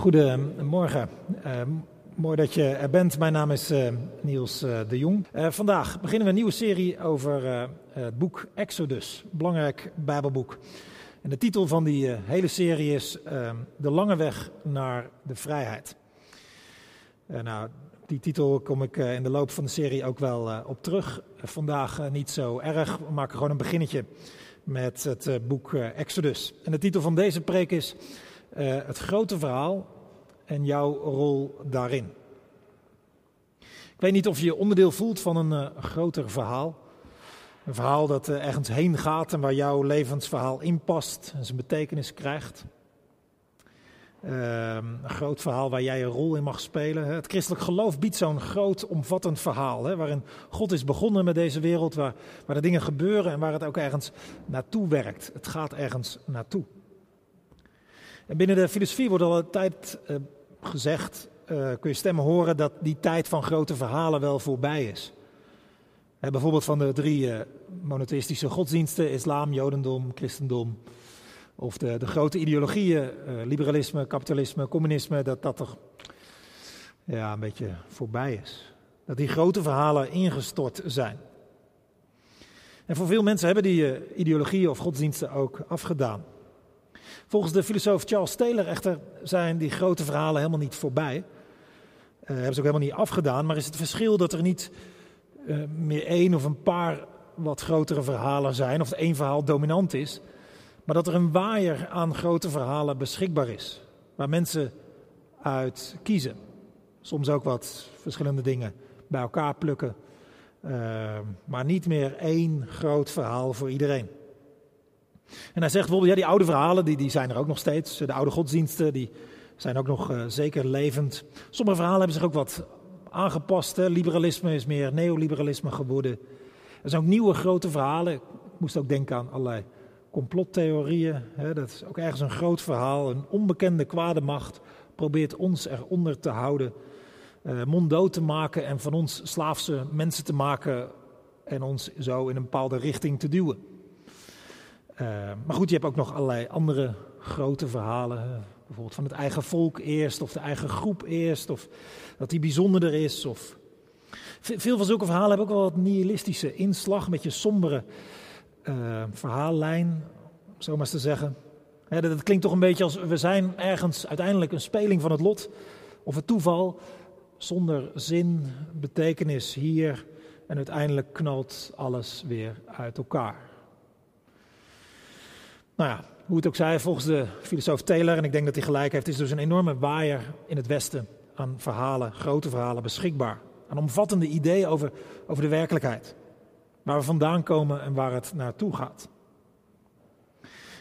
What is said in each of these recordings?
Goedemorgen. Uh, mooi dat je er bent. Mijn naam is uh, Niels uh, de Jong. vandaag beginnen we een nieuwe serie over het boek Exodus, belangrijk Bijbelboek. En de titel van die hele serie is De lange weg naar de vrijheid. nou, die titel kom ik in de loop van de serie ook wel op terug. vandaag niet zo erg. We maken gewoon een beginnetje met het boek Exodus. En de titel van deze preek is uh, het grote verhaal en jouw rol daarin. Ik weet niet of je onderdeel voelt van een uh, groter verhaal. Een verhaal dat uh, ergens heen gaat en waar jouw levensverhaal in past en zijn betekenis krijgt. Ehm, een groot verhaal waar jij een rol in mag spelen. Het christelijk geloof biedt zo'n groot, omvattend verhaal. Hè, waarin God is begonnen met deze wereld, waar, waar de dingen gebeuren en waar het ook ergens naartoe werkt. Het gaat ergens naartoe. En binnen de filosofie wordt al een tijd uh, gezegd, uh, kun je stemmen horen, dat die tijd van grote verhalen wel voorbij is. He, bijvoorbeeld van de drie uh, monotheïstische godsdiensten, islam, jodendom, christendom. Of de, de grote ideologieën, liberalisme, kapitalisme, communisme, dat dat toch ja, een beetje voorbij is. Dat die grote verhalen ingestort zijn. En voor veel mensen hebben die ideologieën of godsdiensten ook afgedaan. Volgens de filosoof Charles Taylor echter zijn die grote verhalen helemaal niet voorbij. Uh, hebben ze ook helemaal niet afgedaan, maar is het verschil dat er niet uh, meer één of een paar wat grotere verhalen zijn, of één verhaal dominant is, maar dat er een waaier aan grote verhalen beschikbaar is, waar mensen uit kiezen. Soms ook wat verschillende dingen bij elkaar plukken, uh, maar niet meer één groot verhaal voor iedereen. En hij zegt bijvoorbeeld, ja, die oude verhalen, die, die zijn er ook nog steeds. De oude godsdiensten, die zijn ook nog uh, zeker levend. Sommige verhalen hebben zich ook wat aangepast. Hè. Liberalisme is meer neoliberalisme geworden. Er zijn ook nieuwe grote verhalen. Ik moest ook denken aan allerlei complottheorieën. Hè. Dat is ook ergens een groot verhaal. Een onbekende kwade macht probeert ons eronder te houden. Uh, monddood te maken en van ons slaafse mensen te maken. En ons zo in een bepaalde richting te duwen. Uh, maar goed, je hebt ook nog allerlei andere grote verhalen. Bijvoorbeeld van het eigen volk eerst, of de eigen groep eerst, of dat die bijzonderder is. Of... Veel van zulke verhalen hebben ook wel wat nihilistische inslag, met je sombere uh, verhaallijn, om zo maar eens te zeggen. dat, dat klinkt toch een beetje als we zijn ergens uiteindelijk een speling van het lot, of het toeval, zonder zin, betekenis hier, en uiteindelijk knalt alles weer uit elkaar. Nou ja, hoe het ook zij, volgens de filosoof Taylor, en ik denk dat hij gelijk heeft, is dus een enorme waaier in het Westen aan verhalen, grote verhalen beschikbaar. Aan omvattende ideeën over, over de werkelijkheid. Waar we vandaan komen en waar het naartoe gaat.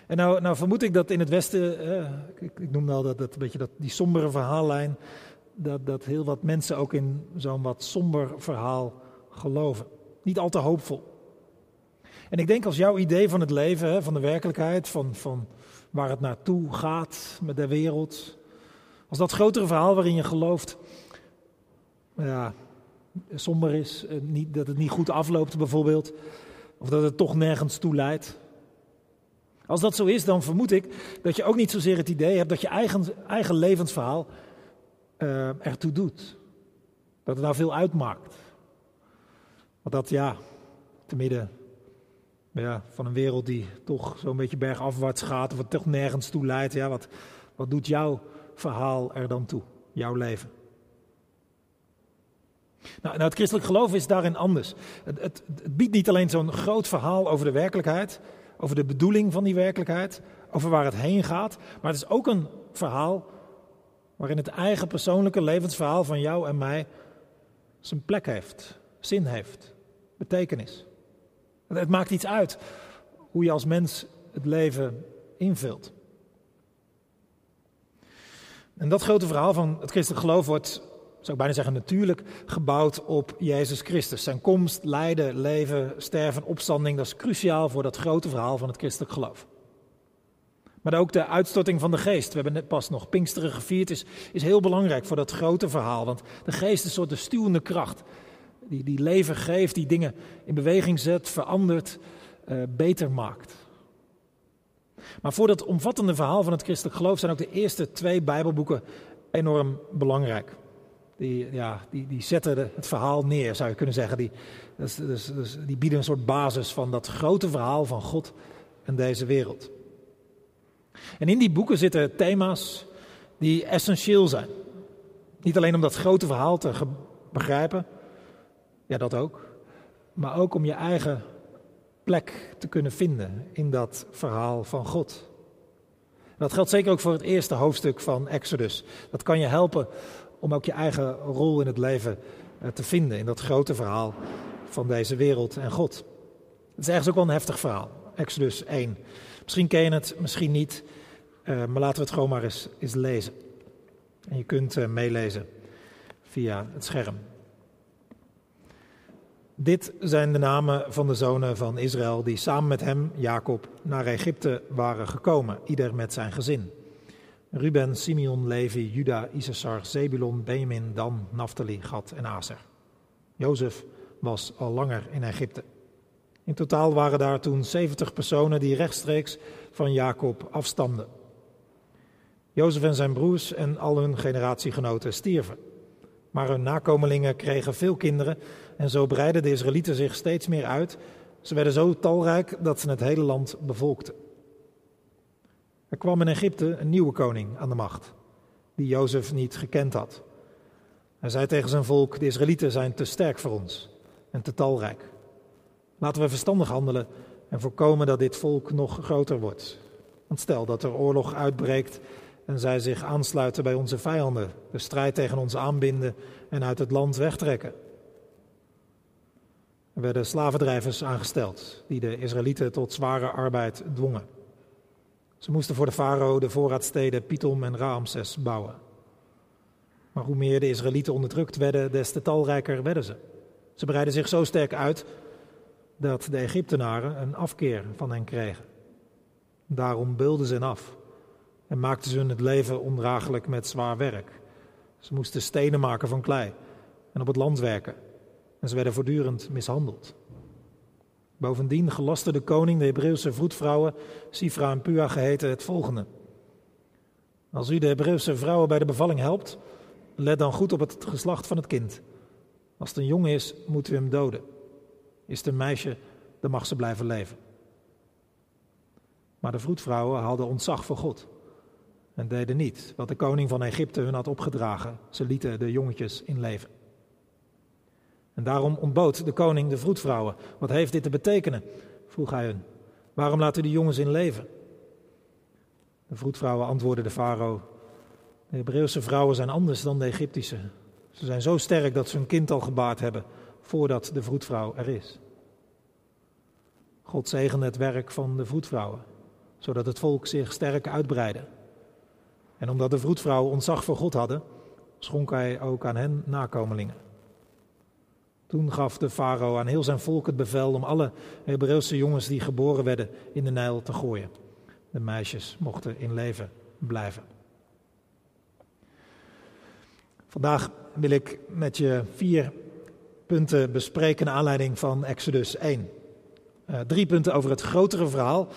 En nou, nou vermoed ik dat in het Westen, eh, ik, ik, noem al dat, dat, beetje dat, die sombere verhaallijn, dat, dat heel wat mensen ook in zo'n wat somber verhaal geloven. Niet al te hoopvol. En ik denk als jouw idee van het leven, van de werkelijkheid, van, van waar het naartoe gaat met de wereld, als dat grotere verhaal waarin je gelooft, ja, somber is, eh, niet, dat het niet goed afloopt bijvoorbeeld, of dat het toch nergens toe leidt. Als dat zo is, dan vermoed ik dat je ook niet zozeer het idee hebt dat je eigen, eigen levensverhaal uh, ertoe doet. Dat het nou veel uitmaakt. Want dat, ja, te midden van een wereld die toch zo'n beetje bergafwaarts gaat, of het toch nergens toe leidt. Ja, wat, wat doet jouw verhaal er dan toe, jouw leven? Nou, nou het christelijk geloof is daarin anders. Het, het, het biedt niet alleen zo'n groot verhaal over de werkelijkheid, over de bedoeling van die werkelijkheid, over waar het heen gaat, maar het is ook een verhaal waarin het eigen persoonlijke levensverhaal van jou en mij zijn plek heeft, zin heeft, betekenis. Het maakt iets uit hoe je als mens het leven invult. En dat grote verhaal van het christelijk geloof wordt, zou ik bijna zeggen, natuurlijk gebouwd op Jezus Christus. Zijn komst, lijden, leven, sterven, opstanding, dat is cruciaal voor dat grote verhaal van het christelijk geloof. Maar ook de uitstorting van de geest, we hebben net pas nog Pinksteren gevierd, is, is heel belangrijk voor dat grote verhaal. Want de geest is een soort de stuwende kracht die, die leven geeft, die dingen in beweging zet, verandert, uh, beter maakt. Maar voor dat omvattende verhaal van het christelijk geloof zijn ook de eerste twee Bijbelboeken enorm belangrijk. Die, ja, die, die zetten het verhaal neer, zou je kunnen zeggen. Die, dus, dus, dus, die bieden een soort basis van dat grote verhaal van God en deze wereld. En in die boeken zitten thema's die essentieel zijn. Niet alleen om dat grote verhaal te begrijpen, ja dat ook, maar ook om je eigen plek te kunnen vinden in dat verhaal van God. Dat geldt zeker ook voor het eerste hoofdstuk van Exodus. Dat kan je helpen om ook je eigen rol in het leven eh, te vinden in dat grote verhaal van deze wereld en God. Het is ergens ook wel een heftig verhaal, Exodus 1. Misschien ken je het, misschien niet, uh, maar laten we het gewoon maar eens, eens lezen. En je kunt uh, meelezen via het scherm. Dit zijn de namen van de zonen van Israël die samen met hem, Jacob, naar Egypte waren gekomen, ieder met zijn gezin. Ruben, Simeon, Levi, Juda, Issachar, Zebulon, Benjamin, Dan, Naphtali, Gad en Aser. Jozef was al langer in Egypte. In totaal waren daar toen 70 personen die rechtstreeks van Jacob afstamden. Jozef en zijn broers en al hun generatiegenoten stierven. Maar hun nakomelingen kregen veel kinderen en zo breidden de Israëlieten zich steeds meer uit. Ze werden zo talrijk dat ze het hele land bevolkten. Er kwam in Egypte een nieuwe koning aan de macht, die Jozef niet gekend had. Hij zei tegen zijn volk: De Israëlieten zijn te sterk voor ons en te talrijk. Laten we verstandig handelen en voorkomen dat dit volk nog groter wordt. Want stel dat er oorlog uitbreekt en zij zich aansluiten bij onze vijanden, de strijd tegen ons aanbinden en uit het land wegtrekken. Er werden slavendrijvers aangesteld die de Israëlieten tot zware arbeid dwongen. Ze moesten voor de farao de voorraadsteden Pitom en Raamses bouwen. Maar hoe meer de Israëlieten onderdrukt werden, des te talrijker werden ze. Ze breidden zich zo sterk uit dat de Egyptenaren een afkeer van hen kregen. Daarom beulden ze hen af en maakten ze hun het leven ondraaglijk met zwaar werk. Ze moesten stenen maken van klei en op het land werken. En ze werden voortdurend mishandeld. Bovendien gelaste de koning de Hebreeuwse vroedvrouwen, Sifra en Pua geheten, het volgende. Als u de Hebreeuwse vrouwen bij de bevalling helpt, let dan goed op het geslacht van het kind. Als het een jongen is, moet u hem doden. Is het een meisje, dan mag ze blijven leven. Maar de vroedvrouwen hadden ontzag voor God en deden niet wat de koning van Egypte hun had opgedragen. Ze lieten de jongetjes in leven. En daarom ontbood de koning de vroedvrouwen. Wat heeft dit te betekenen? vroeg hij hun. Waarom laten die jongens in leven? De vroedvrouwen antwoordden de farao. De Hebreeuwse vrouwen zijn anders dan de Egyptische. Ze zijn zo sterk dat ze hun kind al gebaard hebben voordat de vroedvrouw er is. God zegende het werk van de vroedvrouwen, zodat het volk zich sterk uitbreidde. En omdat de vroedvrouwen ontzag voor God hadden, schonk hij ook aan hen nakomelingen. Toen gaf de farao aan heel zijn volk het bevel om alle Hebreeuwse jongens die geboren werden in de Nijl te gooien. De meisjes mochten in leven blijven. Vandaag wil ik met je vier punten bespreken naar aanleiding van Exodus 1. Uh, eh, drie punten over het grotere verhaal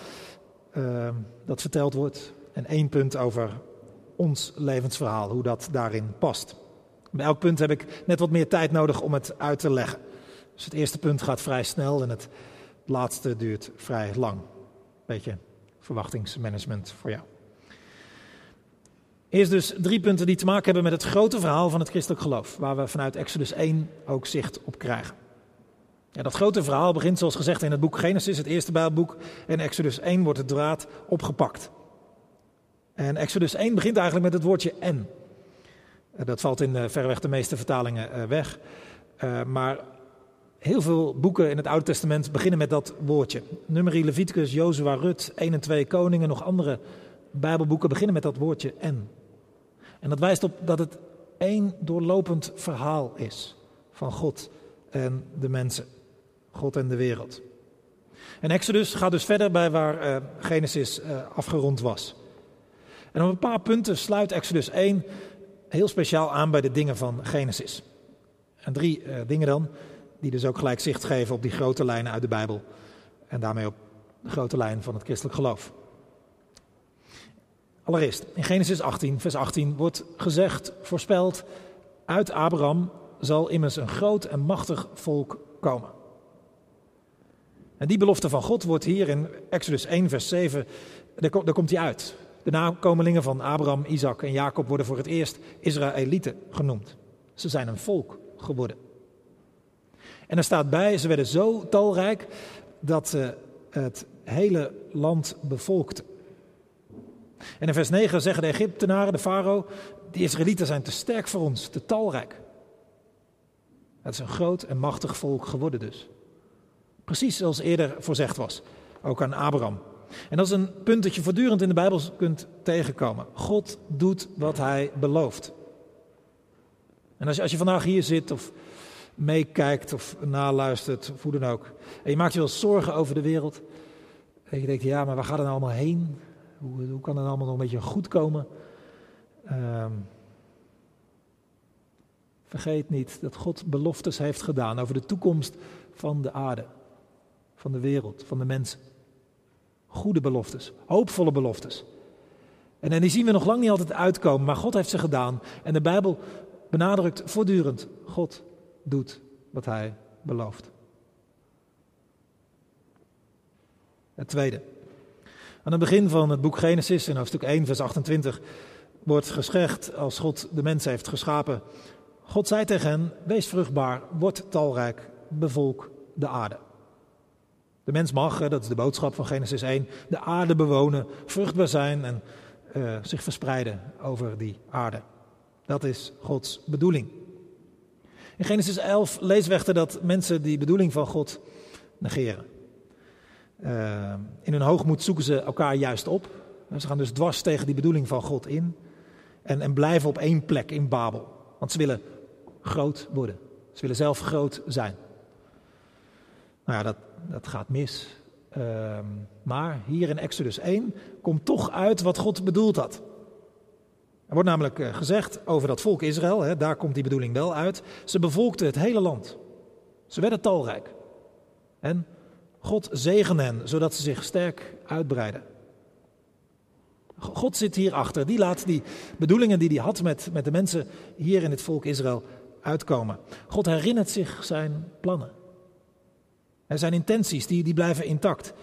uh, dat verteld wordt en één punt over ons levensverhaal, hoe dat daarin past. Bij elk punt heb ik net wat meer tijd nodig om het uit te leggen. Dus het eerste punt gaat vrij snel en het laatste duurt vrij lang. Beetje verwachtingsmanagement voor jou. Eerst dus drie punten die te maken hebben met het grote verhaal van het christelijk geloof, waar we vanuit Exodus 1 ook zicht op krijgen. Ja, dat grote verhaal begint zoals gezegd in het boek Genesis, het eerste Bijbelboek, en Exodus 1 wordt het draad opgepakt. En Exodus 1 begint eigenlijk met het woordje en. Eh, dat valt in verreweg de meeste vertalingen eh, weg. Eh, maar heel veel boeken in het Oude Testament beginnen met dat woordje. Numeri, Leviticus, Jozua, Rut, 1 en 2 Koningen, nog andere Bijbelboeken beginnen met dat woordje en. En dat wijst op dat het één doorlopend verhaal is van God en de mensen. God en de wereld. En Exodus gaat dus verder bij waar Genesis afgerond was. En op een paar punten sluit Exodus 1 heel speciaal aan bij de dingen van Genesis. En drie uh, dingen dan, die dus ook gelijk zicht geven op die grote lijnen uit de Bijbel. En daarmee op de grote lijn van het christelijk geloof. Allereerst, in Genesis 18, vers 18 wordt gezegd, voorspeld, uit Abraham zal immers een groot en machtig volk komen. En die belofte van God wordt hier in Exodus 1, vers 7, daar, komt hij uit. De nakomelingen van Abraham, Isaac en Jacob worden voor het eerst Israëlieten genoemd. Ze zijn een volk geworden. En er staat bij, ze werden zo talrijk dat ze het hele land bevolkten. En in vers 9 zeggen de Egyptenaren, de farao, die Israëlieten zijn te sterk voor ons, te talrijk. Het is een groot en machtig volk geworden dus. Precies zoals eerder voorzegd was, ook aan Abraham. En dat is een punt dat je voortdurend in de Bijbel kunt tegenkomen. God doet wat hij belooft. En als je, als je vandaag hier zit of meekijkt of naluistert of hoe dan ook. En je maakt je wel zorgen over de wereld. En je denkt, ja, maar waar gaat het nou allemaal heen? Hoe, hoe kan het allemaal nog een beetje goed komen? Ehm, vergeet niet dat God beloftes heeft gedaan over de toekomst van de aarde, van de wereld, van de mensen. Goede beloftes, hoopvolle beloftes. En, en die zien we nog lang niet altijd uitkomen, maar God heeft ze gedaan. En de Bijbel benadrukt voortdurend, God doet wat hij belooft. Het tweede. Aan het begin van het boek Genesis, in hoofdstuk 1, vers 28, wordt gezegd als God de mens heeft geschapen. God zei tegen hen, wees vruchtbaar, word talrijk, bevolk de aarde. De mens mag, dat is de boodschap van Genesis 1, de aarde bewonen, vruchtbaar zijn en uh, zich verspreiden over die aarde. Dat is Gods bedoeling. In Genesis 11 lezen we echter dat mensen die bedoeling van God negeren. Uh, in hun hoogmoed zoeken ze elkaar juist op. Ze gaan dus dwars tegen die bedoeling van God in. En, en blijven op één plek in Babel. Want ze willen groot worden. Ze willen zelf groot zijn. Nou ja, dat, dat gaat mis. Uh, maar hier in Exodus 1 komt toch uit wat God bedoeld had. Er wordt namelijk eh, gezegd over dat volk Israël, hè, daar komt die bedoeling wel uit. Ze bevolkten het hele land. Ze werden talrijk. En God zegende hen, zodat ze zich sterk uitbreiden. God zit hierachter. Die laat die bedoelingen die hij had met, met de mensen hier in het volk Israël uitkomen. God herinnert zich zijn plannen. Zijn intenties, die, die blijven intact.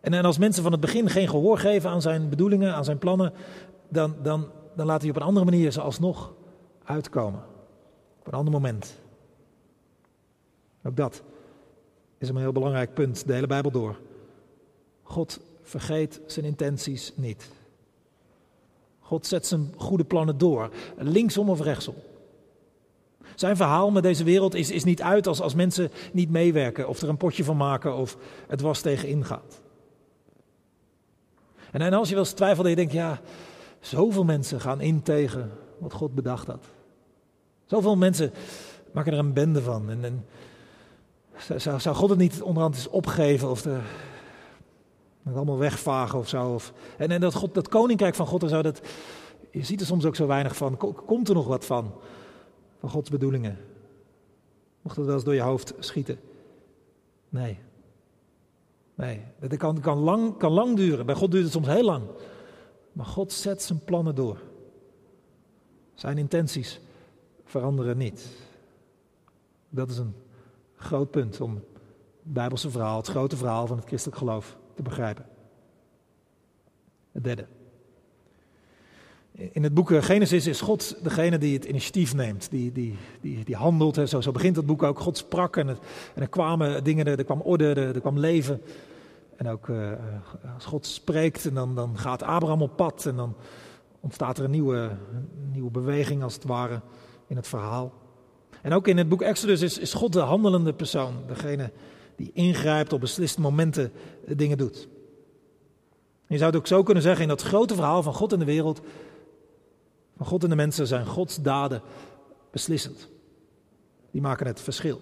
En, en als mensen van het begin geen gehoor geven aan zijn bedoelingen, aan zijn plannen, dan, dan, dan laat hij op een andere manier ze alsnog uitkomen. Op een ander moment. Ook dat is een heel belangrijk punt, de hele Bijbel door. God vergeet zijn intenties niet. God zet zijn goede plannen door, linksom of rechtsom. Zijn verhaal met deze wereld is, is niet uit als, als mensen niet meewerken of er een potje van maken of het was tegen ingaat. En, en als je wel eens twijfelt je denkt, ja, zoveel mensen gaan in tegen wat God bedacht had. Zoveel mensen maken er een bende van. En, en zou, zou God het niet onderhand eens opgeven of de, het allemaal wegvagen of zo? Of, en, en dat, God, dat koninkrijk van God en dat, je ziet er soms ook zo weinig van. Komt er nog wat van? Van Gods bedoelingen? Mocht dat wel eens door je hoofd schieten? Nee. Nee, dat kan, kan, lang, kan lang duren. Bij God duurt het soms heel lang. Maar God zet zijn plannen door. Zijn intenties veranderen niet. Dat is een groot punt om het Bijbelse verhaal, het grote verhaal van het christelijk geloof te begrijpen. Het derde. In het boek Genesis is God degene die het initiatief neemt, die, die, die, die handelt. Zo, zo begint het boek ook. God sprak en, en er kwamen dingen, er, kwam orde, er, er kwam leven. En ook uh, als God spreekt, en dan, dan gaat Abraham op pad en dan ontstaat er een nieuwe, nieuwe beweging als het ware in het verhaal. En ook in het boek Exodus is, is God de handelende persoon, degene die ingrijpt op besliste momenten dingen doet. je zou het ook zo kunnen zeggen in dat grote verhaal van God en de wereld, van God en de mensen zijn Gods daden beslissend. Die maken het verschil.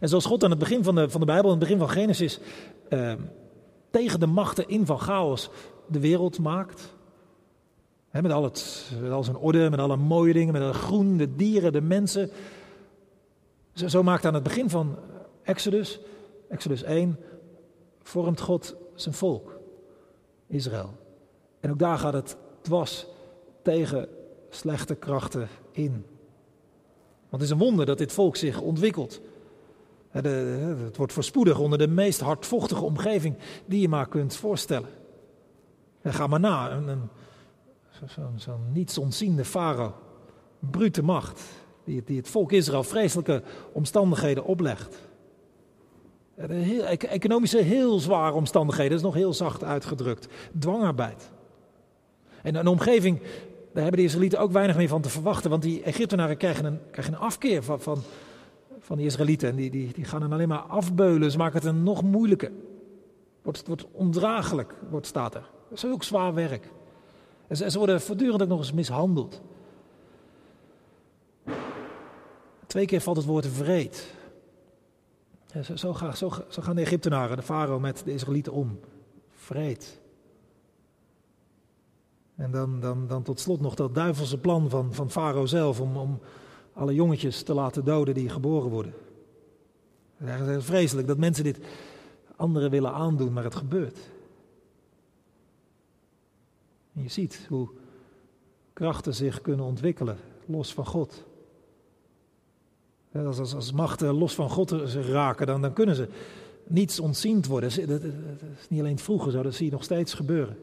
En zoals God aan het begin van de, van de Bijbel, aan het begin van Genesis, eh, tegen de machten in van chaos de wereld maakt, met, al het, al zijn orde, met alle mooie dingen, met het groen, de dieren, de mensen. Zo, zo maakt aan het begin van Exodus, Exodus 1, vormt God zijn volk, Israël. En ook daar gaat het dwars tegen slechte krachten in. Want het is een wonder dat dit volk zich ontwikkelt. Het wordt voorspoedig onder de meest hardvochtige omgeving die je maar kunt voorstellen. ga maar na, een, een, zo'n zo niets farao, brute macht, die, die het volk Israël vreselijke omstandigheden oplegt. Heel, economische heel zware omstandigheden, dat is nog heel zacht uitgedrukt. Dwangarbeid. En een omgeving, daar hebben de Israëlieten ook weinig meer van te verwachten, want die Egyptenaren krijgen een, krijgen een afkeer van, van, van die Israëlieten. En die, die, die gaan hen alleen maar afbeulen, ze maken het nog moeilijker. Wordt, wordt ondraaglijk, wordt, staat er. Dat is ook zwaar werk. En ze, worden voortdurend ook nog eens mishandeld. Twee keer valt het woord vreed. zo, zo, gaan de Egyptenaren, de farao, met de Israëlieten om. Vreed. En dan, dan, dan tot slot nog dat duivelse plan van, van farao zelf om, om alle jongetjes te laten doden die geboren worden. Het is vreselijk dat mensen dit anderen willen aandoen, maar het gebeurt. En je ziet hoe krachten zich kunnen ontwikkelen, los van God. Als, als, als machten los van God raken, dan, dan kunnen ze niets ontziend worden. Dat, is niet alleen vroeger zo, dat zie je nog steeds gebeuren.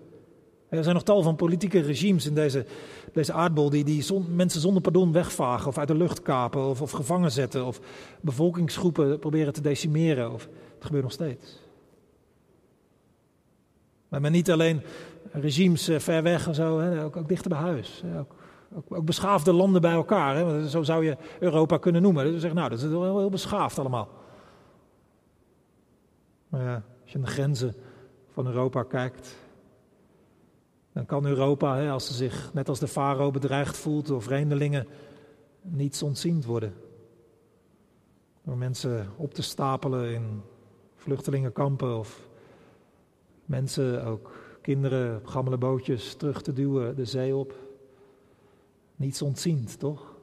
Er zijn nog tal van politieke regimes in deze, deze aardbol die, die mensen zonder pardon wegvagen of uit de lucht kapen of, of gevangen zetten of bevolkingsgroepen proberen te decimeren. Of, het gebeurt nog steeds. Maar, niet alleen regimes eh, ver weg en zo, hè, ook, ook dichter bij huis. Ook, ook, ook, beschaafde landen bij elkaar. Hè, zo zou je Europa kunnen noemen. Dus zeggen, nou, dat is wel heel beschaafd allemaal. Maar ja, als je naar de grenzen van Europa kijkt, dan kan Europa, als ze zich net als de farao bedreigd voelt door vreemdelingen, niets ontziend worden. Door mensen op te stapelen in vluchtelingenkampen of mensen, ook kinderen op gammele bootjes terug te duwen de zee op. Niets ontziend, toch?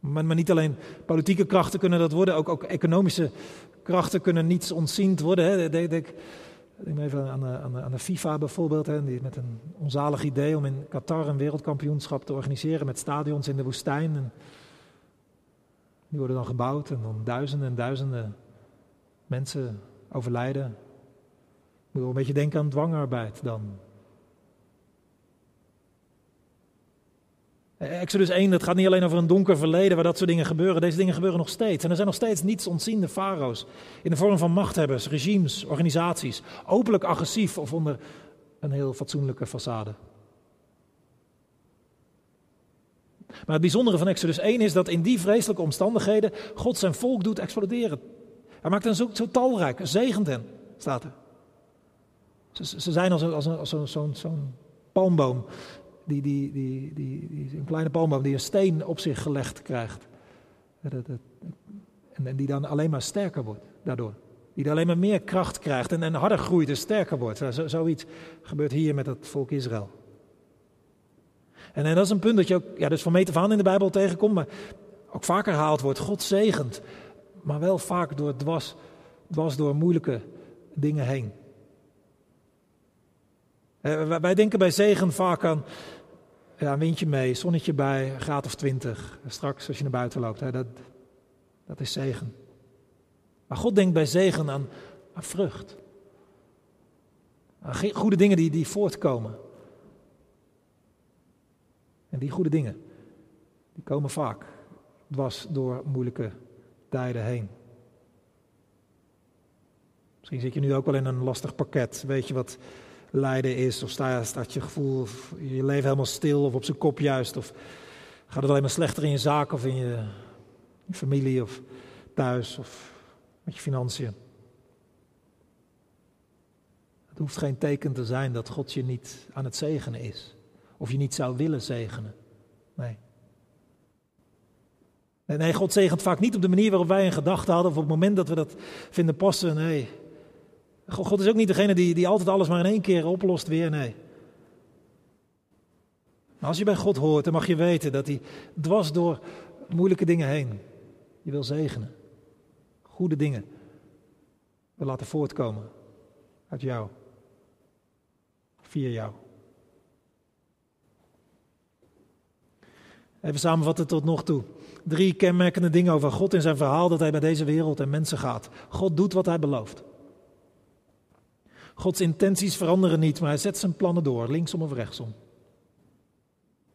Maar, maar, niet alleen politieke krachten kunnen dat worden, ook, ook economische krachten kunnen niets ontziend worden. Hè. Denk, even aan de, aan, aan de, FIFA bijvoorbeeld, hè, die met een onzalig idee om in Qatar een wereldkampioenschap te organiseren met stadions in de woestijn. Die worden dan gebouwd en dan duizenden en duizenden mensen overlijden. Ik moet wel een beetje denken aan dwangarbeid dan. Exodus 1, dat gaat niet alleen over een donker verleden waar dat soort dingen gebeuren. Deze dingen gebeuren nog steeds. En er zijn nog steeds niets ontziende farao's. In de vorm van machthebbers, regimes, organisaties. Openlijk agressief of onder een heel fatsoenlijke façade. Maar het bijzondere van Exodus 1 is dat in die vreselijke omstandigheden God zijn volk doet exploderen. Hij maakt hen zo, zo talrijk, zegent hen, staat er. Ze, ze zijn als, als, als zo'n zo palmboom die, die, die, die, een kleine palmboom die een steen op zich gelegd krijgt. En die dan alleen maar sterker wordt daardoor. Die alleen maar meer kracht krijgt en, en harder groeit en sterker wordt. Zo, zoiets gebeurt hier met het volk Israël. En, en dat is een punt dat je ook, ja, dus van meet af aan in de Bijbel tegenkomt, maar ook vaker herhaald wordt. God zegent, maar wel vaak door dwars, dwars door moeilijke dingen heen. Eh, wij denken bij zegen vaak aan ja, een windje mee, zonnetje bij, graad of twintig. Straks als je naar buiten loopt, hè, dat, dat is zegen. Maar God denkt bij zegen aan, aan vrucht. Aan goede dingen die, die voortkomen. En die goede dingen, die komen vaak dwars door moeilijke tijden heen. Misschien zit je nu ook wel in een lastig pakket. Weet je wat lijden is? Of sta, staat je gevoel, je leven helemaal stil of op zijn kop juist? Of gaat het alleen maar slechter in je zaak of in je, je familie of thuis of met je financiën? Het hoeft geen teken te zijn dat God je niet aan het zegenen is. Of je niet zou willen zegenen. Nee. Nee, God zegent vaak niet op de manier waarop wij een gedachte hadden of op het moment dat we dat vinden passen. Nee, God is ook niet degene die, die altijd alles maar in één keer oplost weer, nee. Maar als je bij God hoort, dan mag je weten dat hij dwars door moeilijke dingen heen je wil zegenen. Goede dingen wil laten voortkomen uit jou. via jou. Even samenvatten tot nog toe. Drie kenmerkende dingen over God in zijn verhaal dat hij bij deze wereld en mensen gaat. God doet wat hij belooft. Gods intenties veranderen niet, maar hij zet zijn plannen door, linksom of rechtsom.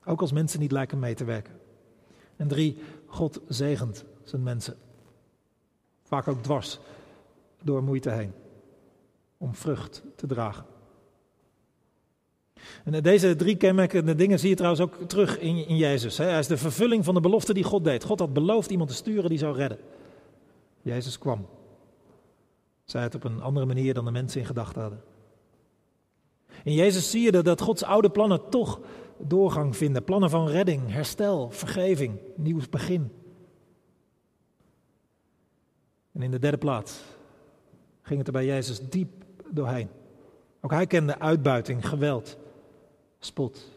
Ook als mensen niet lijken mee te werken. En drie, God zegent zijn mensen. Vaak ook dwars door moeite heen. Om vrucht te dragen. En deze drie kenmerkende dingen zie je trouwens ook terug in, in Jezus. Hij is de vervulling van de belofte die God deed. God had beloofd iemand te sturen die zou redden. Jezus kwam. Zij het op een andere manier dan de mensen in gedachten hadden. In Jezus zie je dat Gods oude plannen toch doorgang vinden. Plannen van redding, herstel, vergeving, nieuw begin. En in de derde plaats ging het er bij Jezus diep doorheen. Ook hij kende uitbuiting, geweld, spot.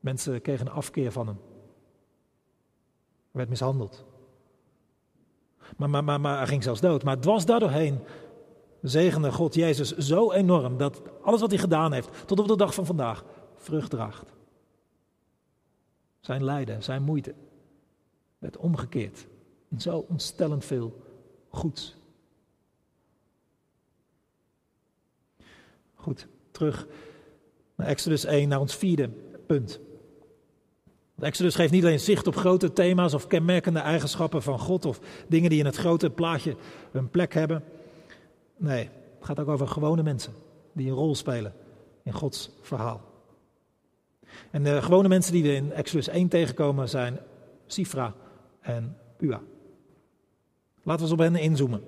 Mensen kregen een afkeer van hem. Hij werd mishandeld. Maar, maar, maar, maar hij ging zelfs dood. Maar dwars daardoorheen zegende God Jezus zo enorm dat alles wat hij gedaan heeft, tot op de dag van vandaag, vrucht draagt. Zijn lijden, zijn moeite werd omgekeerd in zo ontstellend veel goeds. Goed, terug naar Exodus 1, naar ons vierde punt. Exodus geeft niet alleen zicht op grote thema's of kenmerkende eigenschappen van God of dingen die in het grote plaatje een plek hebben. Nee, het gaat ook over gewone mensen die een rol spelen in Gods verhaal. En de gewone mensen die we in Exodus 1 tegenkomen zijn Sifra en Pua. Laten we eens op hen inzoomen.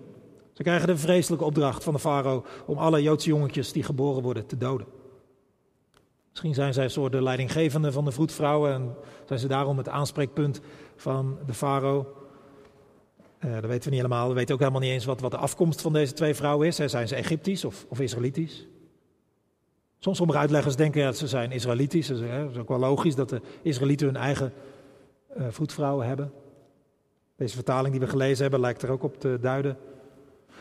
Ze krijgen de vreselijke opdracht van de farao om alle Joodse jongetjes die geboren worden te doden. Misschien zijn zij een soort de leidinggevende van de vroedvrouwen en zijn ze daarom het aanspreekpunt van de farao. Uh, dat weten we niet helemaal. We weten ook helemaal niet eens wat, wat de afkomst van deze twee vrouwen is. Zijn ze Egyptisch of, of Israëlitisch? Soms sommige uitleggers denken dat ze zijn Israëlitisch. Dat is ook wel logisch dat de Israëlieten hun eigen uh, vroedvrouwen hebben. Deze vertaling die we gelezen hebben lijkt er ook op te duiden.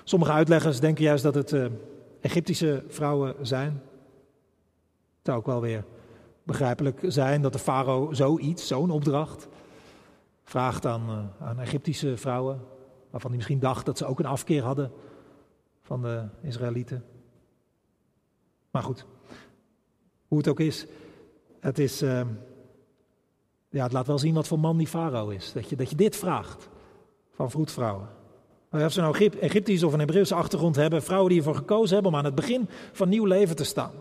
Sommige uitleggers denken juist dat het uh, Egyptische vrouwen zijn. Het zou ook wel weer begrijpelijk zijn dat de farao zoiets, zo'n opdracht, vraagt aan, aan Egyptische vrouwen, waarvan hij misschien dacht dat ze ook een afkeer hadden van de Israëlieten. Maar goed, hoe het ook is, het, is, uh, ja, het laat wel zien wat voor man die farao is. Dat je, dat je dit vraagt van vroedvrouwen. Of ze nou Egyptisch of een Hebreeuwse achtergrond hebben, vrouwen die ervoor gekozen hebben om aan het begin van nieuw leven te staan.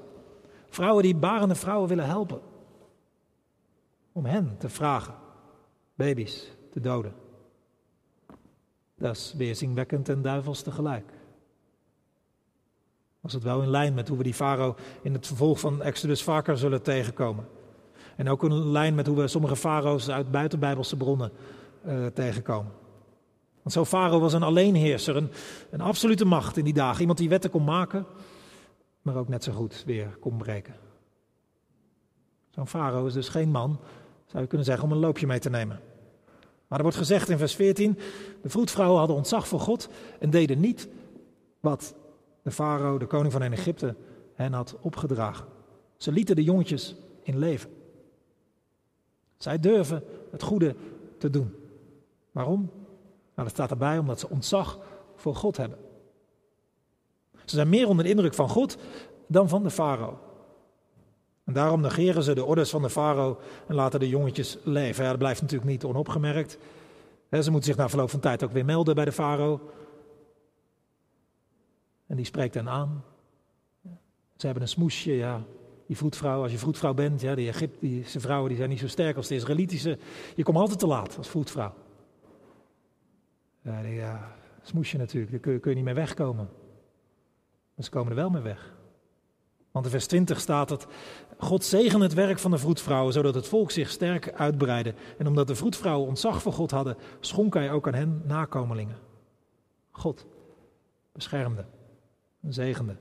Vrouwen die barende vrouwen willen helpen. Om hen te vragen baby's te doden. Dat is weerzinwekkend en duivels tegelijk. Was het wel in lijn met hoe we die farao in het vervolg van Exodus vaker zullen tegenkomen. En ook in lijn met hoe we sommige farao's uit buitenbijbelse bronnen uh, tegenkomen. Want zo'n farao was een alleenheerser, een, een absolute macht in die dagen. Iemand die wetten kon maken, maar ook net zo goed weer kon breken. Zo'n farao is dus geen man, zou je kunnen zeggen, om een loopje mee te nemen. Maar er wordt gezegd in vers 14, de vroedvrouwen hadden ontzag voor God en deden niet wat de farao, de koning van Egypte, hen had opgedragen. Ze lieten de jongetjes in leven. Zij durven het goede te doen. Waarom? Nou, dat staat erbij omdat ze ontzag voor God hebben. Ze zijn meer onder de indruk van God dan van de farao. En daarom negeren ze de orders van de farao en laten de jongetjes leven. Dat blijft natuurlijk niet onopgemerkt. ze moeten zich na verloop van tijd ook weer melden bij de farao. En die spreekt hen aan. Ze hebben een smoesje, ja. Die vroedvrouw, als je vroedvrouw bent, ja, die Egyptische vrouwen die zijn niet zo sterk als de Israëlitische. Je komt altijd te laat als vroedvrouw. Ja, die, ja smoesje natuurlijk, daar kun je, kun niet meer wegkomen. Maar ze komen er wel mee weg. Want in vers 20 staat het: God zegen het werk van de vroedvrouwen, zodat het volk zich sterk uitbreidde. En omdat de vroedvrouwen ontzag voor God hadden, schonk hij ook aan hen nakomelingen. God beschermde en zegende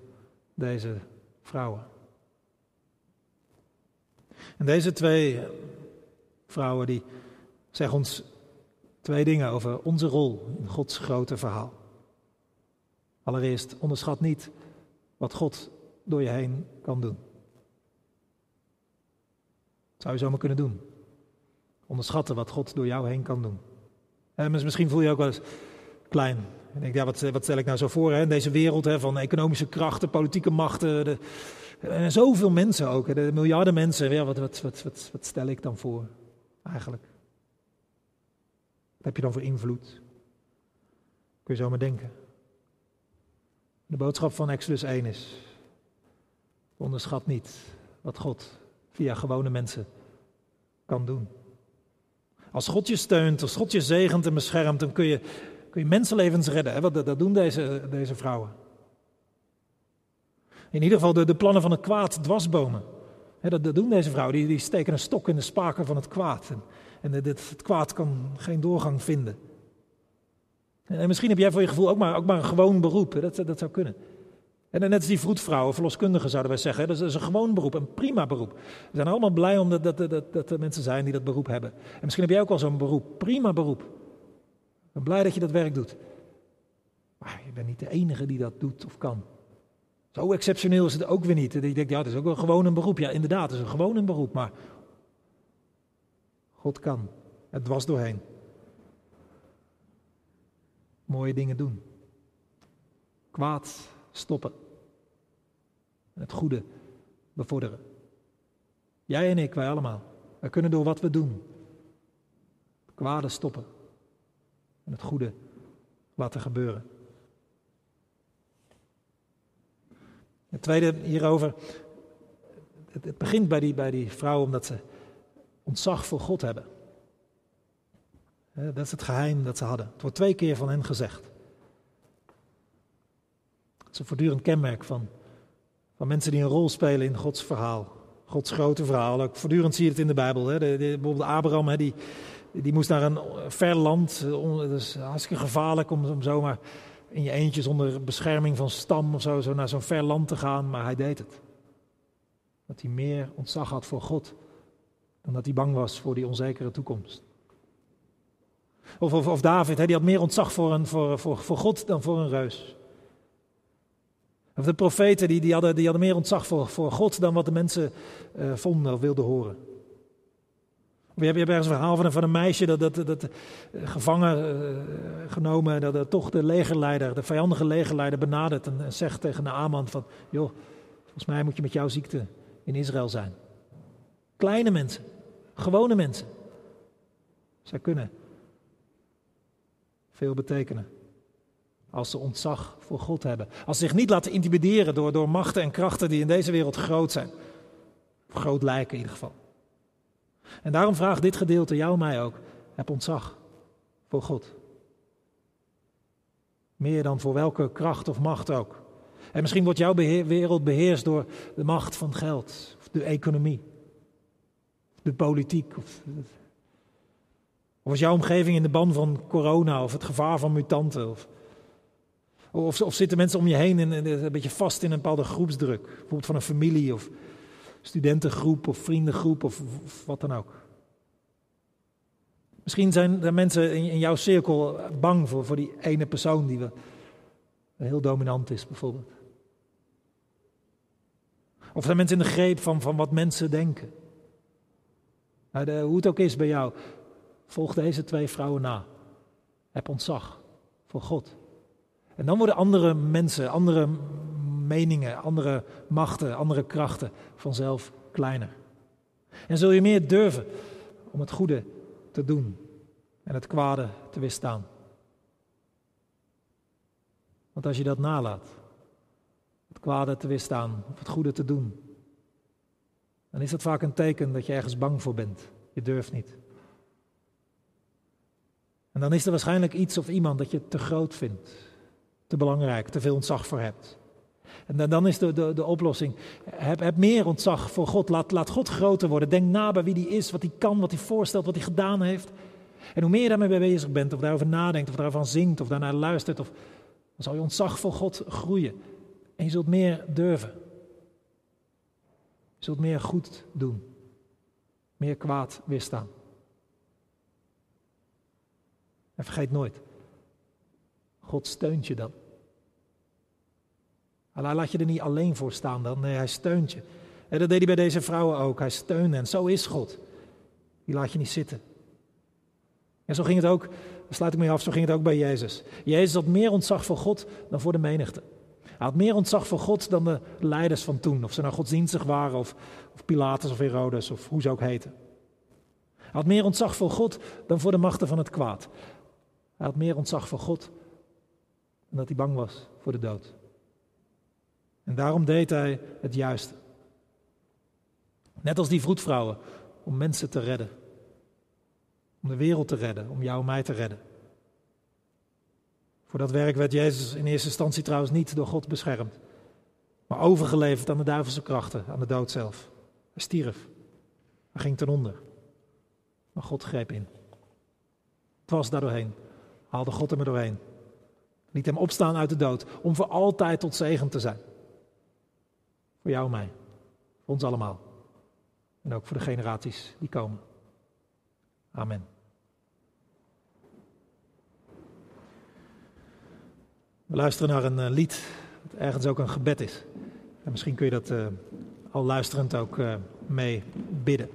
deze vrouwen. En deze twee vrouwen die zeggen ons twee dingen over onze rol in Gods grote verhaal. Allereerst, onderschat niet wat God door je heen kan doen. zou je zomaar kunnen doen. Onderschatten wat God door jou heen kan doen. En misschien voel je ook wel eens klein. En denk, ja, wat, wat stel ik nou zo voor in deze wereld hè, van economische krachten, politieke machten. De, en zoveel mensen ook, de miljarden mensen. Ja, wat, wat, wat, wat, wat stel ik dan voor eigenlijk? Wat heb je dan voor invloed? Kun je zo maar denken. De boodschap van Exodus 1 is: onderschat niet wat God via gewone mensen kan doen. Als God je steunt, als God je zegent en beschermt, dan kun je, kun je mensenlevens redden. Hè? Dat, dat doen deze, deze vrouwen. In ieder geval de, de plannen van het kwaad dwarsbomen. dat, dat, doen deze vrouwen. Die, die, steken een stok in de spaken van het kwaad. En, en het, het kwaad kan geen doorgang vinden. En misschien heb jij voor je gevoel ook maar, ook maar een gewoon beroep. Dat, dat zou kunnen. En net als die vroedvrouwen, verloskundigen zouden wij zeggen. Dat is, een gewoon beroep, een prima beroep. We zijn allemaal blij omdat dat, dat, dat er mensen zijn die dat beroep hebben. En misschien heb jij ook al zo'n beroep, prima beroep. Ik ben blij dat je dat werk doet. Maar je bent niet de enige die dat doet of kan. Zo exceptioneel is het ook weer niet. Ik denk, ja, het is ook wel gewoon een beroep. Ja, inderdaad, het is een gewoon een beroep. Maar God kan. Het was doorheen mooie dingen doen. Kwaad stoppen. Het goede bevorderen. Jij en ik, wij allemaal. Wij kunnen door wat we doen. Het kwade stoppen. En het goede laten gebeuren. Het tweede hierover. Het, begint bij die, bij die vrouw omdat ze ontzag voor God hebben. Dat is het geheim dat ze hadden. Het wordt twee keer van hen gezegd. Het is een voortdurend kenmerk van, van mensen die een rol spelen in Gods verhaal. Gods grote verhaal. Ook voortdurend zie je het in de Bijbel. Hè. De, bijvoorbeeld Abraham, hè, die, die moest naar een ver land. Dat is hartstikke gevaarlijk om, om zomaar in je eentje zonder bescherming van stam of zo, zo naar zo'n ver land te gaan. Maar hij deed het. Dat hij meer ontzag had voor God dan dat hij bang was voor die onzekere toekomst. Of, of, of David, hè, die had meer ontzag voor, een, voor, voor, voor God dan voor een reus. Of de profeten, die, die, hadden, die hadden meer ontzag voor, voor God dan wat de mensen uh, vonden of wilden horen. Je hebt, je ergens een verhaal van een, van een meisje dat, dat, dat uh, gevangen uh, genomen, dat, dat, toch de legerleider, de vijandige legerleider benadert en, zegt tegen Naaman van, joh, volgens mij moet je met jouw ziekte in Israël zijn. Kleine mensen, gewone mensen. Zij kunnen veel betekenen. Als ze ontzag voor God hebben. Als ze zich niet laten intimideren door, door machten en krachten die in deze wereld groot zijn. Groot lijken in ieder geval. En daarom vraagt dit gedeelte jou mij ook. Heb ontzag voor God. Meer dan voor welke kracht of macht ook. En misschien wordt jouw wereld beheerst door de macht van geld, of de economie, de politiek, of of is jouw omgeving in de ban van corona of het gevaar van mutanten? Of, of, of zitten mensen om je heen een beetje vast in een bepaalde groepsdruk? Bijvoorbeeld van een familie of studentengroep of vriendengroep of, wat dan ook. Misschien zijn er mensen in, in jouw cirkel bang voor, voor die ene persoon die we, heel dominant is, bijvoorbeeld. Of zijn mensen in de greep van, van wat mensen denken. Nou, hoe het ook is bij jou, Volg deze twee vrouwen na. Heb ontzag voor God. En dan worden andere mensen, andere meningen, andere machten, andere krachten vanzelf kleiner. En zul je meer durven om het goede te doen en het kwade te weerstaan. Want als je dat nalaat, het kwade te weerstaan of het goede te doen, dan is dat vaak een teken dat je ergens bang voor bent. Je durft niet. En dan is er waarschijnlijk iets of iemand dat je te groot vindt, te belangrijk, te veel ontzag voor hebt. En dan is de, de, de oplossing, heb, heb meer ontzag voor God, laat, laat God groter worden. Denk na bij wie die is, wat hij kan, wat hij voorstelt, wat hij gedaan heeft. En hoe meer je daarmee bezig bent, of daarover nadenkt, of daarvan zingt, of daarnaar luistert, of, dan zal je ontzag voor God groeien. En je zult meer durven. Je zult meer goed doen. Meer kwaad weerstaan. En vergeet nooit, God steunt je dan. Hij laat je er niet alleen voor staan dan, nee, hij steunt je. En dat deed hij bij deze vrouwen ook. Hij steunde en zo is God. Die laat je niet zitten. En zo ging het ook, sluit ik mee af, zo ging het ook bij Jezus. Jezus had meer ontzag voor God dan voor de menigte. Hij had meer ontzag voor God dan de leiders van toen. Of ze nou godsdienstig waren, of, of Pilatus of Herodes, of hoe ze ook heten. Hij had meer ontzag voor God dan voor de machten van het kwaad. Hij had meer ontzag voor God dan dat hij bang was voor de dood. En daarom deed hij het juiste. Net als die vroedvrouwen, om mensen te redden. Om de wereld te redden, om jou en mij te redden. Voor dat werk werd Jezus in eerste instantie trouwens niet door God beschermd, maar overgeleverd aan de duivelse krachten, aan de dood zelf. Hij stierf. Hij ging ten onder. Maar God greep in. Het was daardoorheen. Haalde God hem er doorheen. Liet hem opstaan uit de dood. Om voor altijd tot zegen te zijn. Voor jou en mij. Voor ons allemaal. En ook voor de generaties die komen. Amen. We luisteren naar een eh, lied dat ergens ook een gebed is. En misschien kun je dat uh, al luisterend ook uh, mee bidden.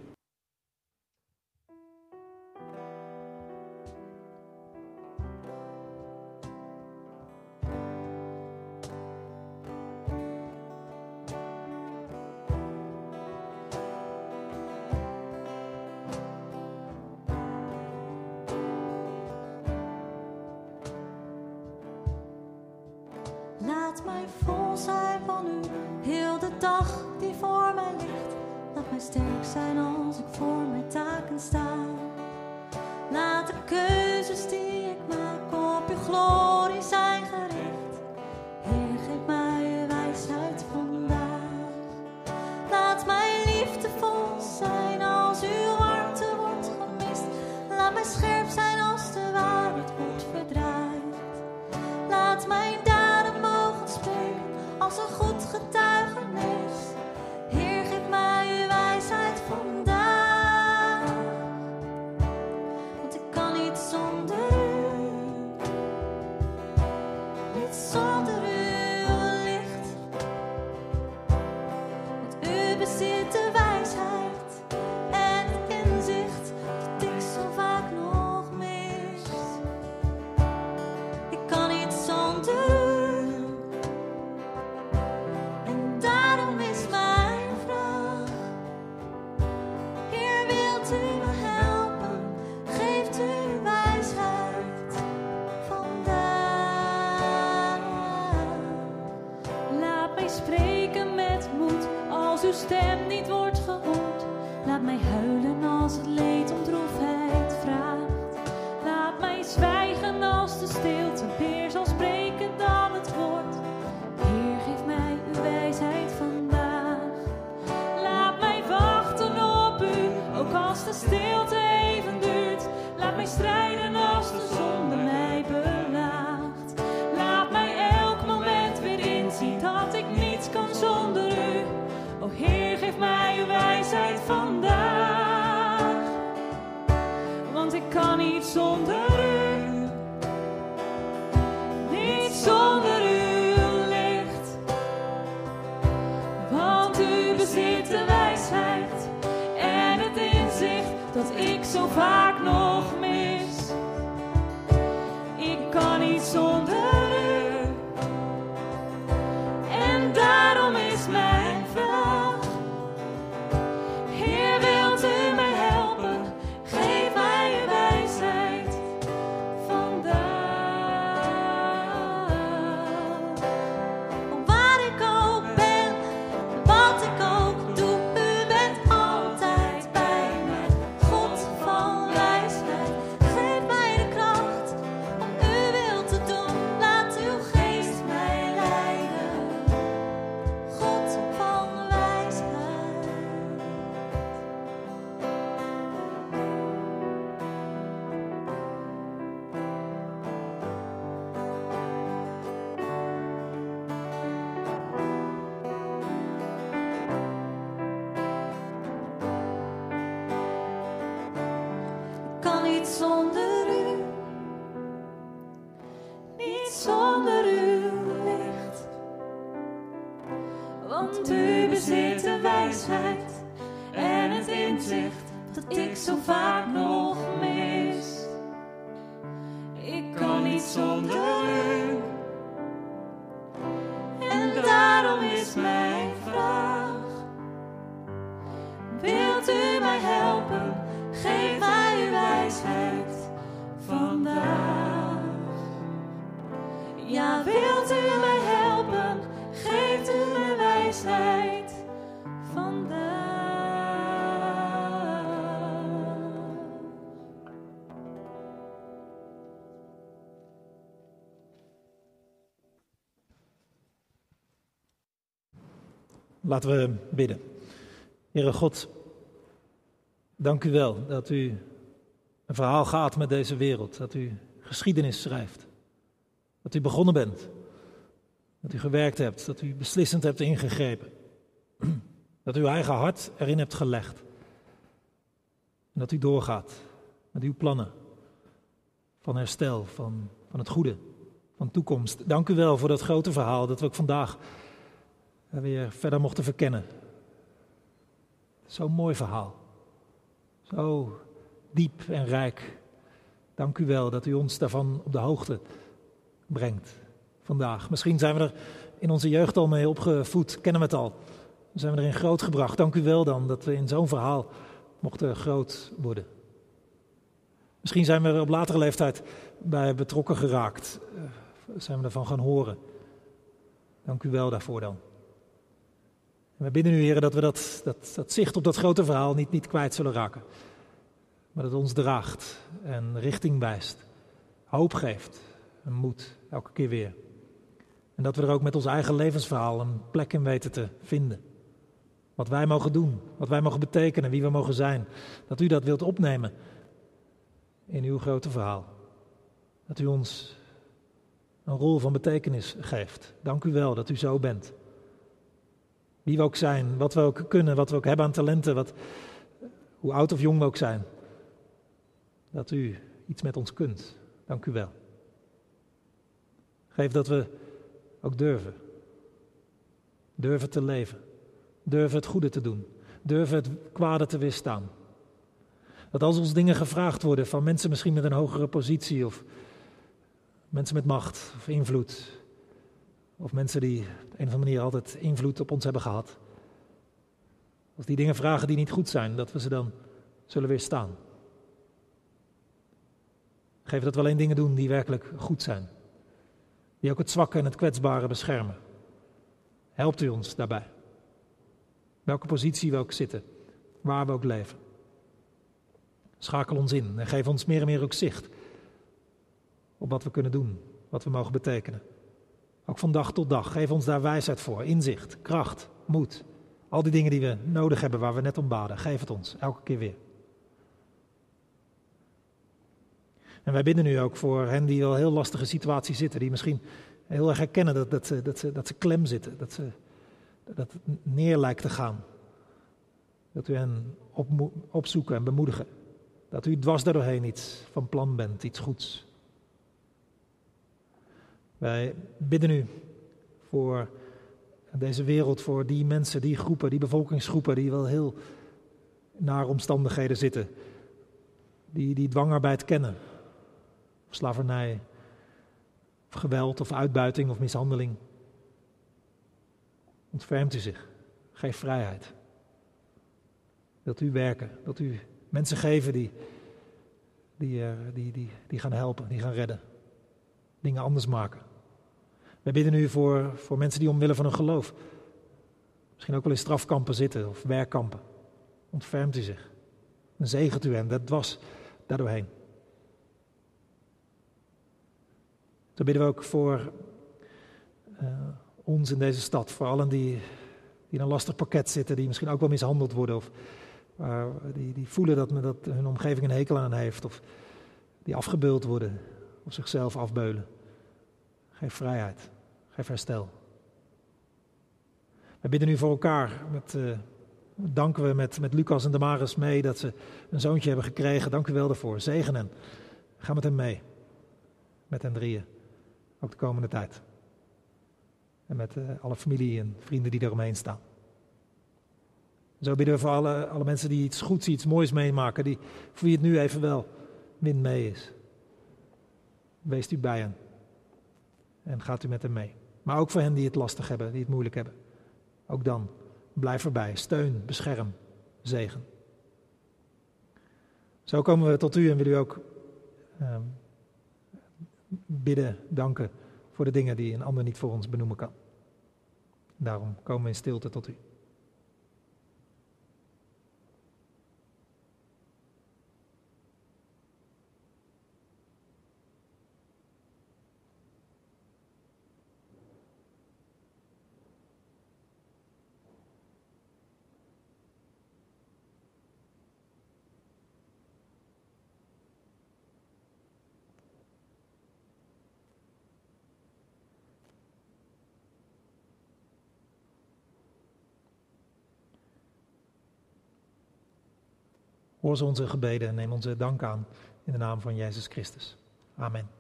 zonder u. Niet zonder uw licht. Want u bezit de wijsheid en het inzicht dat ik zo vaak. Laten we bidden. Heere God, dank u wel dat u een verhaal gaat met deze wereld, dat u geschiedenis schrijft, dat u begonnen bent, dat u gewerkt hebt, dat u beslissend hebt ingegrepen, dat u uw eigen hart erin hebt gelegd en dat u doorgaat met uw plannen van herstel, van, van het goede, van toekomst. Dank u wel voor dat grote verhaal dat we ook vandaag weer verder mochten verkennen. Zo'n mooi verhaal. Zo diep en rijk. Dank u wel dat u ons daarvan op de hoogte brengt vandaag. Misschien zijn we er in onze jeugd al mee opgevoed, kennen we het al. Zijn we erin grootgebracht. Dank u wel dan dat we in zo'n verhaal mochten groot worden. Misschien zijn we er op latere leeftijd bij betrokken geraakt. Uh, zijn we ervan gaan horen. Dank u wel daarvoor dan. En we bidden u, heren, dat we dat, dat, dat zicht op dat grote verhaal niet, niet kwijt zullen raken. Maar dat het ons draagt en richting wijst. Hoop geeft en moed, elke keer weer. En dat we er ook met ons eigen levensverhaal een plek in weten te vinden. Wat wij mogen doen, wat wij mogen betekenen, wie we mogen zijn. Dat u dat wilt opnemen in uw grote verhaal. Dat u ons een rol van betekenis geeft. Dank u wel dat u zo bent. Wie we ook zijn, wat we ook kunnen, wat we ook hebben aan talenten, wat, hoe oud of jong we ook zijn. Dat u iets met ons kunt. Dank u wel. Geef dat we ook durven. Durven te leven. Durven het goede te doen. Durven het kwade te weerstaan. Dat als ons dingen gevraagd worden van mensen misschien met een hogere positie of mensen met macht of invloed, of mensen die op een of andere manier altijd invloed op ons hebben gehad. Als die dingen vragen die niet goed zijn, dat we ze dan zullen weerstaan. Geef dat we alleen dingen doen die werkelijk goed zijn. Die ook het zwakke en het kwetsbare beschermen. Helpt u ons daarbij. Welke positie we ook zitten, waar we ook leven. Schakel ons in en geef ons meer en meer ook zicht op wat we kunnen doen, wat we mogen betekenen. Ook van dag tot dag. Geef ons daar wijsheid voor, inzicht, kracht, moed. Al die dingen die we nodig hebben, waar we net om baden. Geef het ons, elke keer weer. En wij bidden nu ook voor hen die wel heel lastige situaties zitten. Die misschien heel erg herkennen dat, dat, ze, dat, ze, dat ze klem zitten. Dat, ze, dat het neer lijkt te gaan. Dat u hen op, opzoeken en bemoedigen. Dat u dwars daardoorheen iets van plan bent, iets goeds. Wij bidden u voor deze wereld, voor die mensen, die groepen, die bevolkingsgroepen die wel heel naar omstandigheden zitten. Die, die dwangarbeid kennen. Slavernij, geweld, of uitbuiting, of mishandeling. Ontfermt u zich. Geef vrijheid. Wilt u werken, wilt u mensen geven die, die, die, die, die gaan helpen, die gaan redden dingen anders maken. Wij bidden nu voor, voor mensen die omwille van hun geloof misschien ook wel in strafkampen zitten of werkkampen. Ontfermt u zich. En zegent u hen, dat was daardoorheen. Zo bidden we ook voor uh, ons in deze stad, voor allen die, die in een lastig pakket zitten, die misschien ook wel mishandeld worden of uh, die, die voelen dat, dat hun omgeving een hekel aan heeft of die afgebeuld worden of zichzelf afbeulen. Geef vrijheid. Geef herstel. We bidden nu voor elkaar. Met, eh, danken we met, met Lucas en Damaris mee dat ze een zoontje hebben gekregen. Dank u wel daarvoor. Zegen hen. Ga met hen mee. Met hen drieën. Ook de komende tijd. En met eh, alle familie en vrienden die eromheen staan. Zo bidden we voor alle, alle mensen die iets goeds, iets moois meemaken. Die, voor wie het nu even wel min mee is. Wees u bij hen. En gaat u met hem mee. Maar ook voor hen die het lastig hebben, die het moeilijk hebben. Ook dan, blijf erbij. Steun, bescherm, zegen. Zo komen we tot u en willen u ook ehm, bidden, danken voor de dingen die een ander niet voor ons benoemen kan. Daarom komen we in stilte tot u. Hoor onze gebeden en neem onze dank aan in de naam van Jezus Christus. Amen.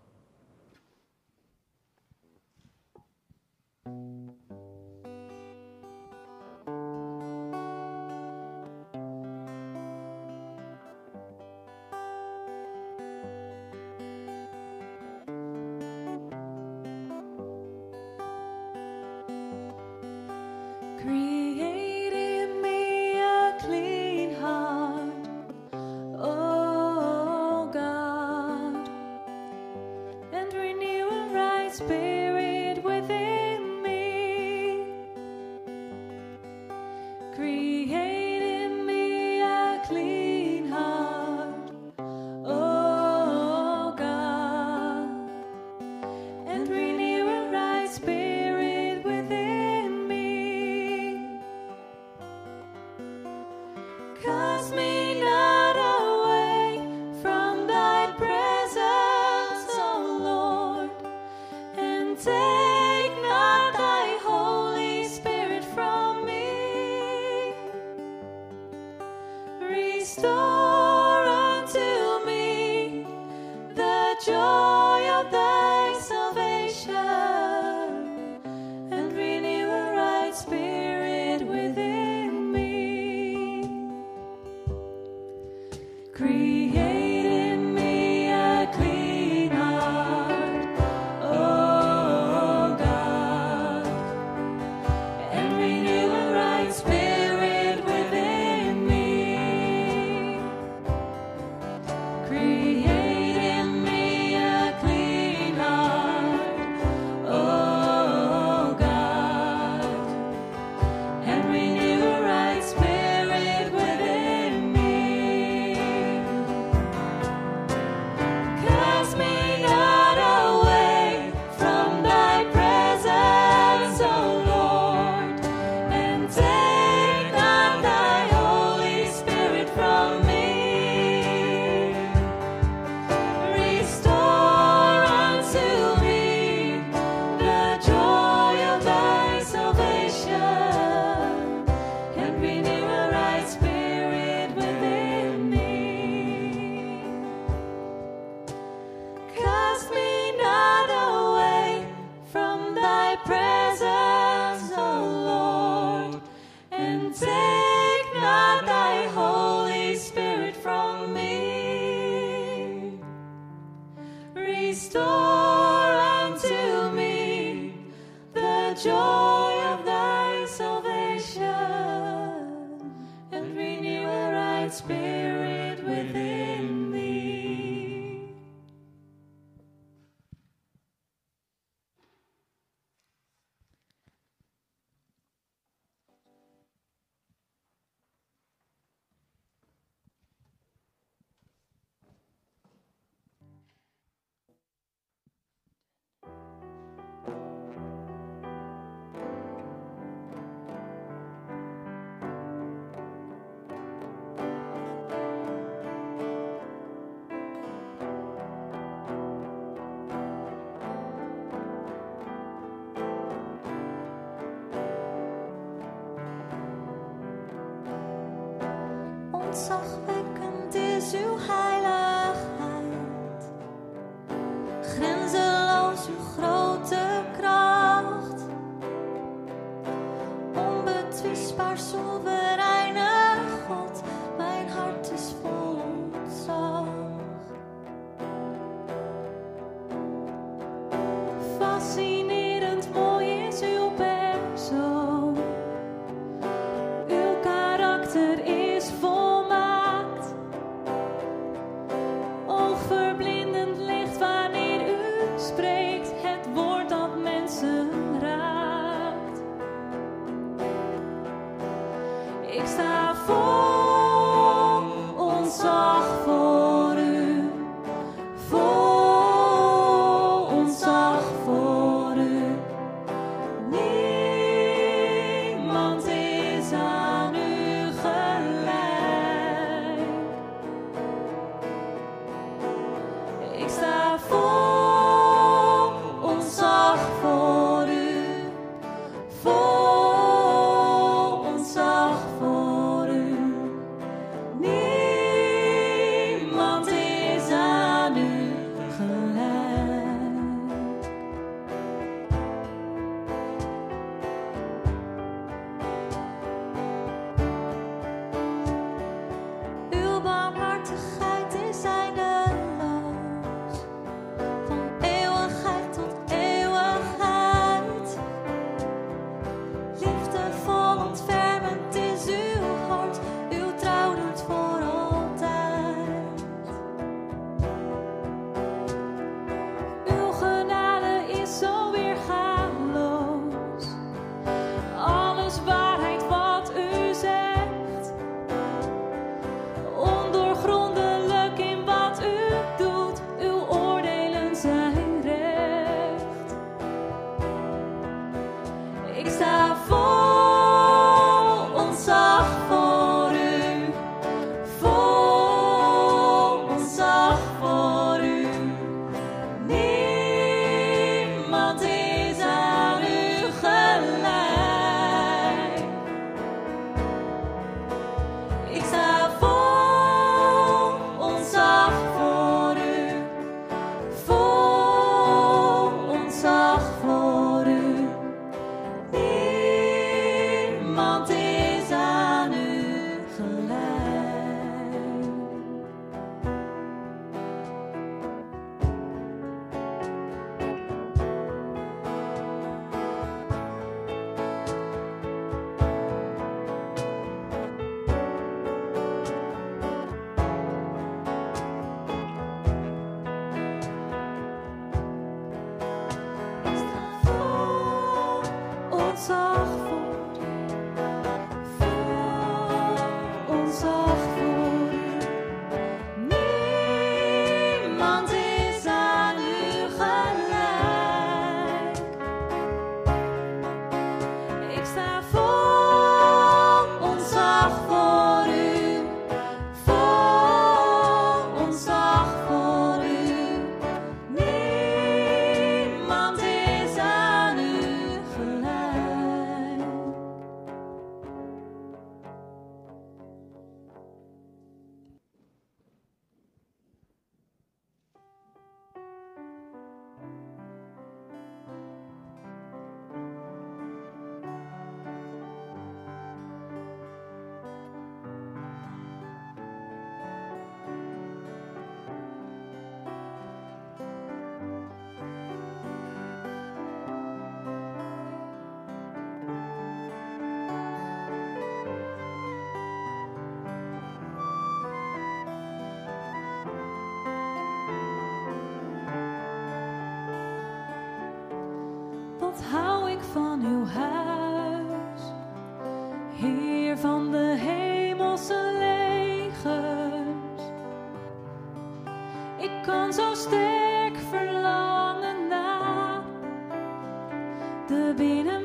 De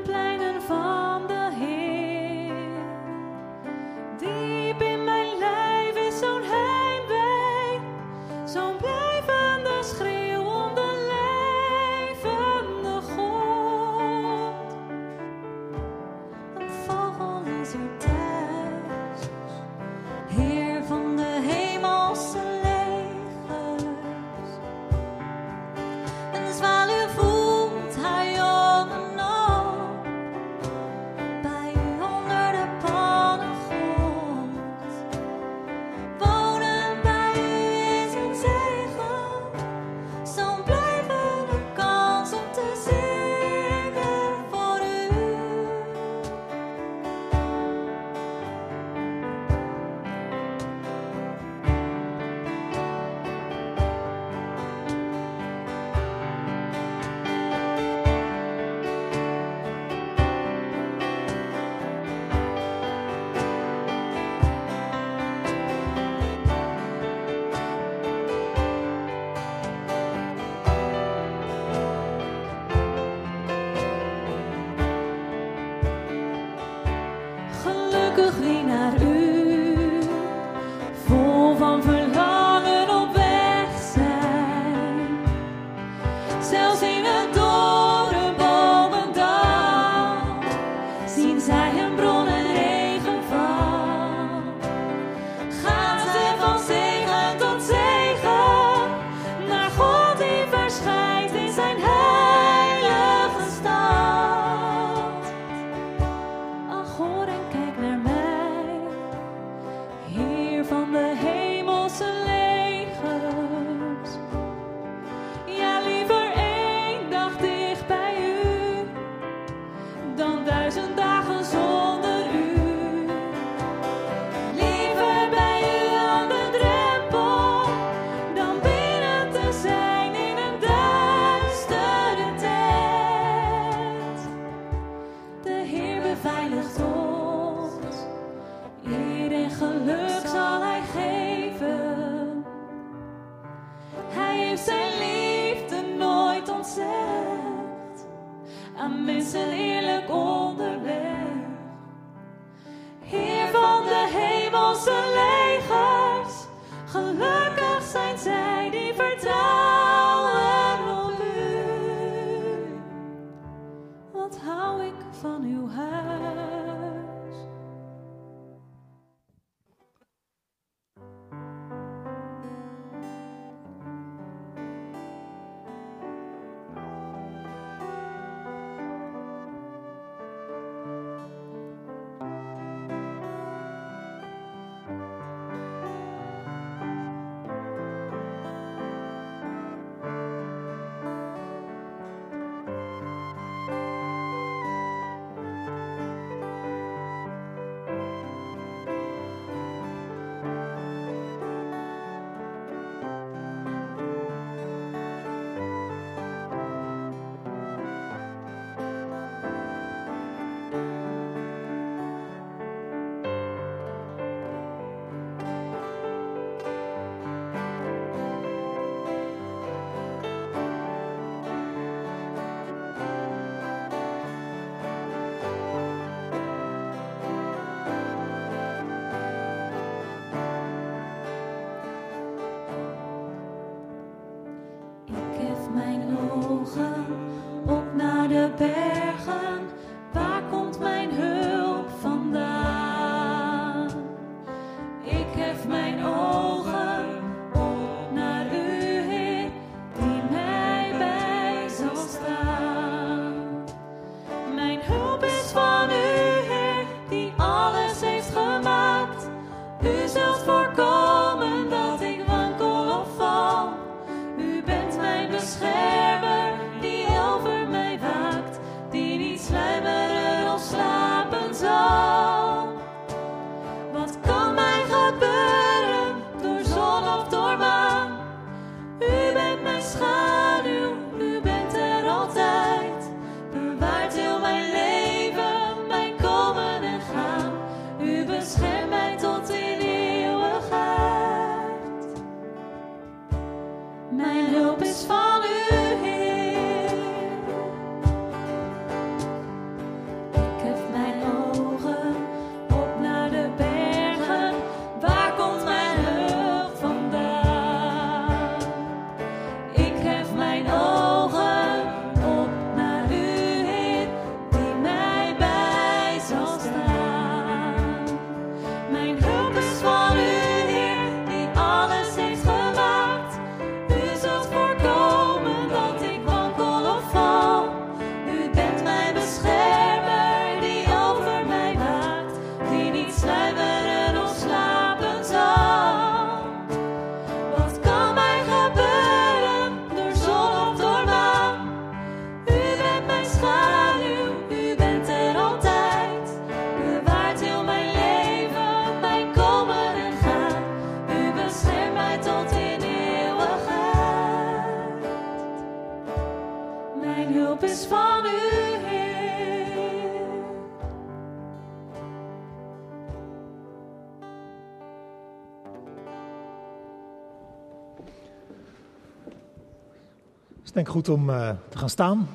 goed om eh, te gaan staan.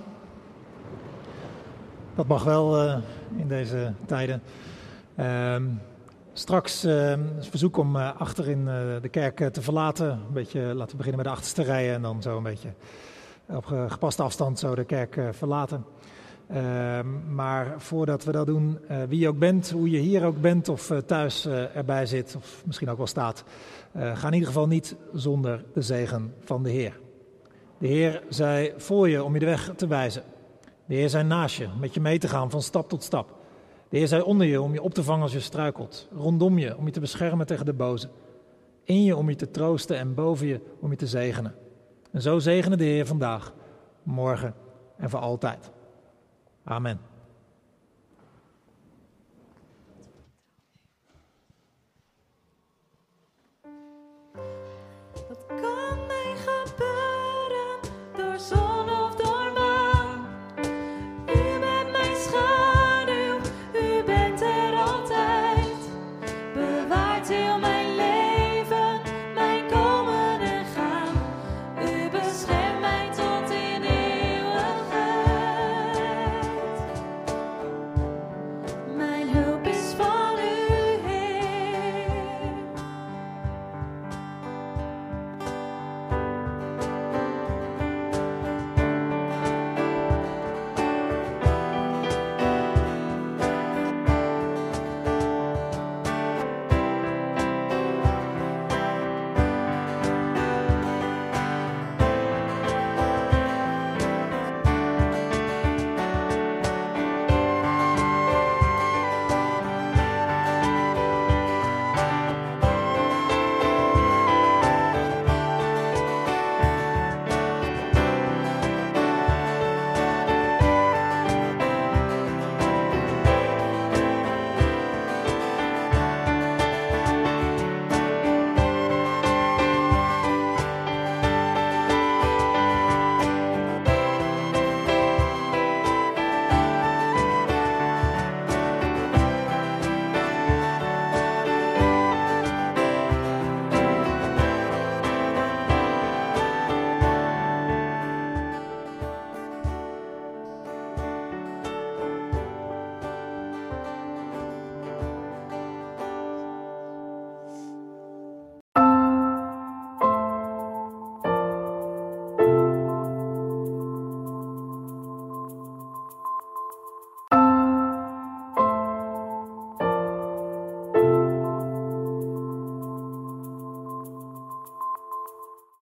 Dat mag wel eh, in deze tijden. Ehm, straks eh, is verzoek om eh, achter in eh, de kerk te verlaten. Een beetje, laten beginnen met de achterste rijen en dan zo een beetje op ge- gepaste afstand zo de kerk verlaten. Ehm, maar voordat we dat doen, wie je ook bent, hoe je hier ook bent of thuis erbij zit of misschien ook wel staat, ga in ieder geval niet zonder de zegen van de Heer. De Heer zij voor je om je de weg te wijzen. De Heer zij naast je, met je mee te gaan van stap tot stap. De Heer zij onder je om je op te vangen als je struikelt. Rondom je om je te beschermen tegen de boze. In je om je te troosten en boven je om je te zegenen. En zo zegenen de Heer vandaag, morgen en voor altijd. Amen.